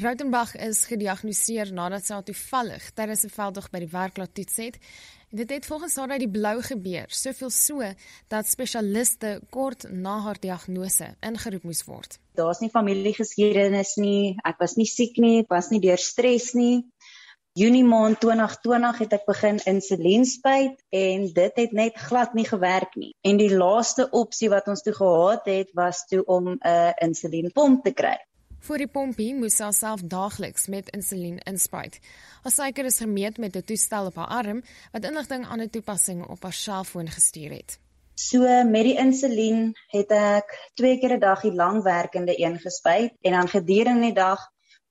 Rautenbach is gediagnoseer nadat sy toevallig tydens 'n veldtog by die werk laat toets het. Dit het volgens haar uit die blou gebeur, soveel so dat spesialiste kort na haar diagnose ingeroep moes word. Daar's nie familiegeskiedenis nie, ek was nie siek nie, ek was nie deur stres nie. Junie maand 2020 het ek begin insulien spuit en dit het net glad nie gewerk nie. En die laaste opsie wat ons toe gehad het was toe om 'n uh, insulienpomp te kry. Voor die pompie moes sy self daagliks met insulien inspuit. Haar suiker is gemeet met 'n toestel op haar arm wat inligting aan 'n toepassing op haar selfoon gestuur het. So met die insulien het ek twee keer 'n dag die langwerkende een gespuit en dan gedurende die dag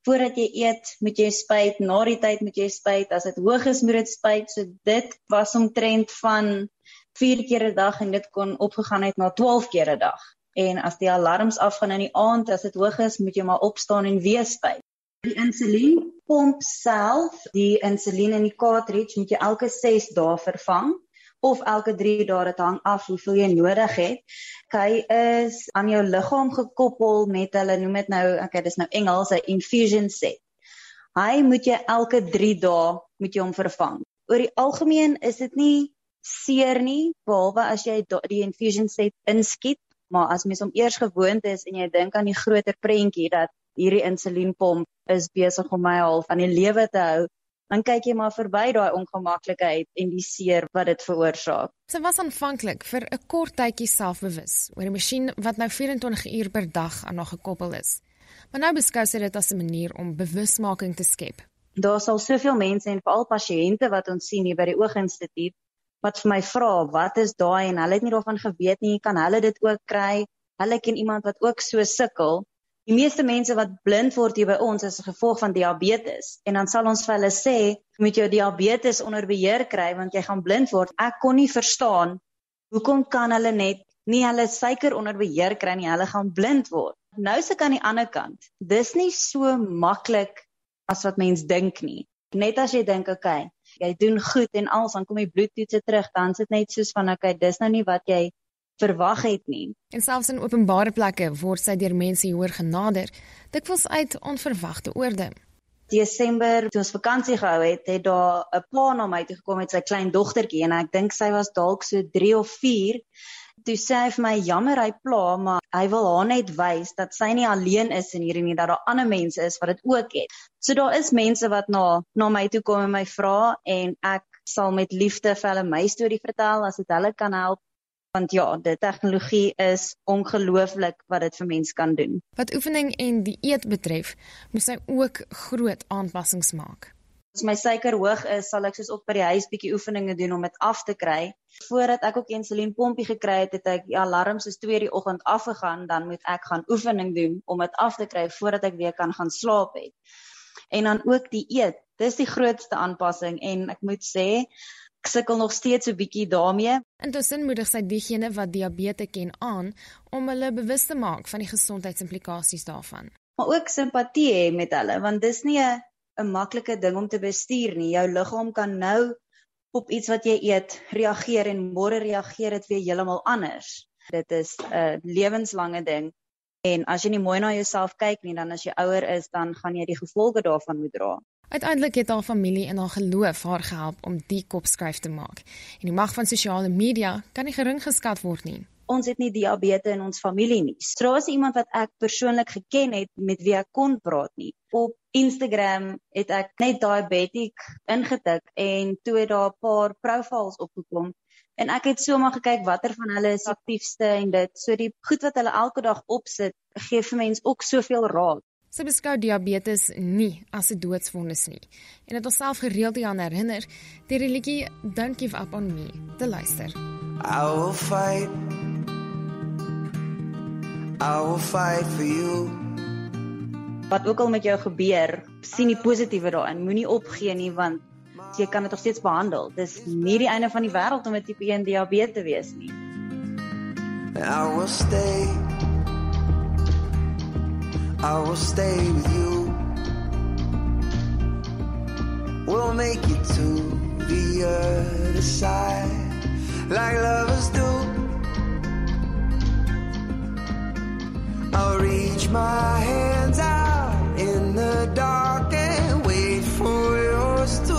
voordat jy eet, moet jy spuit, na die tyd moet jy spuit, as dit hoog is moet dit spuit. So dit was omtrent van 4 keer 'n dag en dit kon opgegaan het na 12 keer 'n dag en as die alarms afgaan in die aand as dit hoog is, moet jy maar opstaan en weer spuit. Die insulienpomp self, die insulien in die cartridge moet jy elke 6 dae vervang of elke 3 dae dit hang af hoeveel jy nodig het. Hy is aan jou liggaam gekoppel met hulle noem dit nou, okay, dis nou Engels, 'n infusion set. Hy moet jy elke 3 dae moet jy hom vervang. Oor die algemeen is dit nie seer nie behalwe as jy die infusion set inskiet maar as mens om eers gewoond is en jy dink aan die groter prentjie dat hierdie insulienpomp is besig om my half aan die lewe te hou, dan kyk jy maar verby daai ongemaklikheid en die seer wat dit veroorsaak. Sy was aanvanklik vir 'n kort tydjie selfbewus oor 'n masjien wat nou 24 uur per dag aan haar gekoppel is. Maar nou beskou sy dit as 'n manier om bewusmaking te skep. Daar sal soveel mense en veral pasiënte wat ons sien hier by die Ooginstituut wat vir my vra wat is daai en hulle het nie daarvan geweet nie, kan hulle dit ook kry? Hulle ken iemand wat ook so sukkel. Die meeste mense wat blind word hier by ons is as gevolg van diabetes en dan sal ons vir hulle sê, jy moet jou diabetes onder beheer kry want jy gaan blind word. Ek kon nie verstaan hoekom kan hulle net nie hulle suiker onder beheer kry nie, hulle gaan blind word. Nou se kan die ander kant. Dis nie so maklik as wat mens dink nie. Net as jy dink, okay, jy doen goed en als dan kom die bloedtoetse terug, dan sit net soos van okay, dis nou nie wat jy verwag het nie. En selfs in openbare plekke word sy deur mense hoor genader, dikwels uit onverwagte oorde. Desember toe ons vakansie gehou het, het daar 'n pa na my toe gekom met sy klein dogtertjie en ek dink sy was dalk so 3 of 4 toe sê hy vir my jammer hy pla maar hy wil haar net wys dat sy nie alleen is in hierdie nie dat daar ander mense is wat dit ook het. So daar is mense wat na na my toe kom en my vra en ek sal met liefde vir hulle my storie vertel as dit hulle kan help want ja, die tegnologie is ongelooflik wat dit vir mense kan doen. Wat oefening en dieet betref, moet hy ook groot aanpassings maak. As my suiker hoog is, sal ek soos op by die huis bietjie oefeninge doen om dit af te kry. Voordat ek ook 'n insulienpompie gekry het, het ek die alarm soos 2:00 die oggend afgegaan, dan moet ek gaan oefening doen om dit af te kry voordat ek weer kan gaan slaap het. En dan ook die eet. Dis die grootste aanpassing en ek moet sê ek sukkel nog steeds so bietjie daarmee. Intussen moedig sy diegene wat diabetes ken aan om hulle bewus te maak van die gesondheidsimplikasies daarvan. Maar ook simpatie hê met hulle want dis nie 'n 'n maklike ding om te bestuur nie. Jou liggaam kan nou op iets wat jy eet reageer en môre reageer dit weer heeltemal anders. Dit is 'n lewenslange ding. En as jy nie mooi na jouself kyk nie, dan as jy ouer is, dan gaan jy die gevolge daarvan moet dra. Uiteindelik het haar familie en haar geloof haar gehelp om die kop skryf te maak. En die mag van sosiale media kan nie gering geskat word nie ons het nie diabetes in ons familie nie. Straas iemand wat ek persoonlik geken het met wie ek kon praat nie. Op Instagram het ek net diabetic ingetik en toe het daar 'n paar profiles opgekom en ek het sommer gekyk watter van hulle is aktiefste en dit so die goed wat hulle elke dag opsit gee vir mense ook soveel raad. Sy beskou diabetes nie as 'n doodsvonnis nie en dit homself gereeld aan herinner die religie Don't Give Up on Me te luister. I will fight I will fight for you. Wat ook al met jou gebeur, sien die positiewe daarin. Moenie opgee nie want jy kan dit nog steeds behandel. Dis nie die einde van die wêreld om 'n tipe 1 diabetes te wees nie. I will stay. I will stay with you. We'll make it to the other side like lovers do. my hands out in the dark and wait for yours to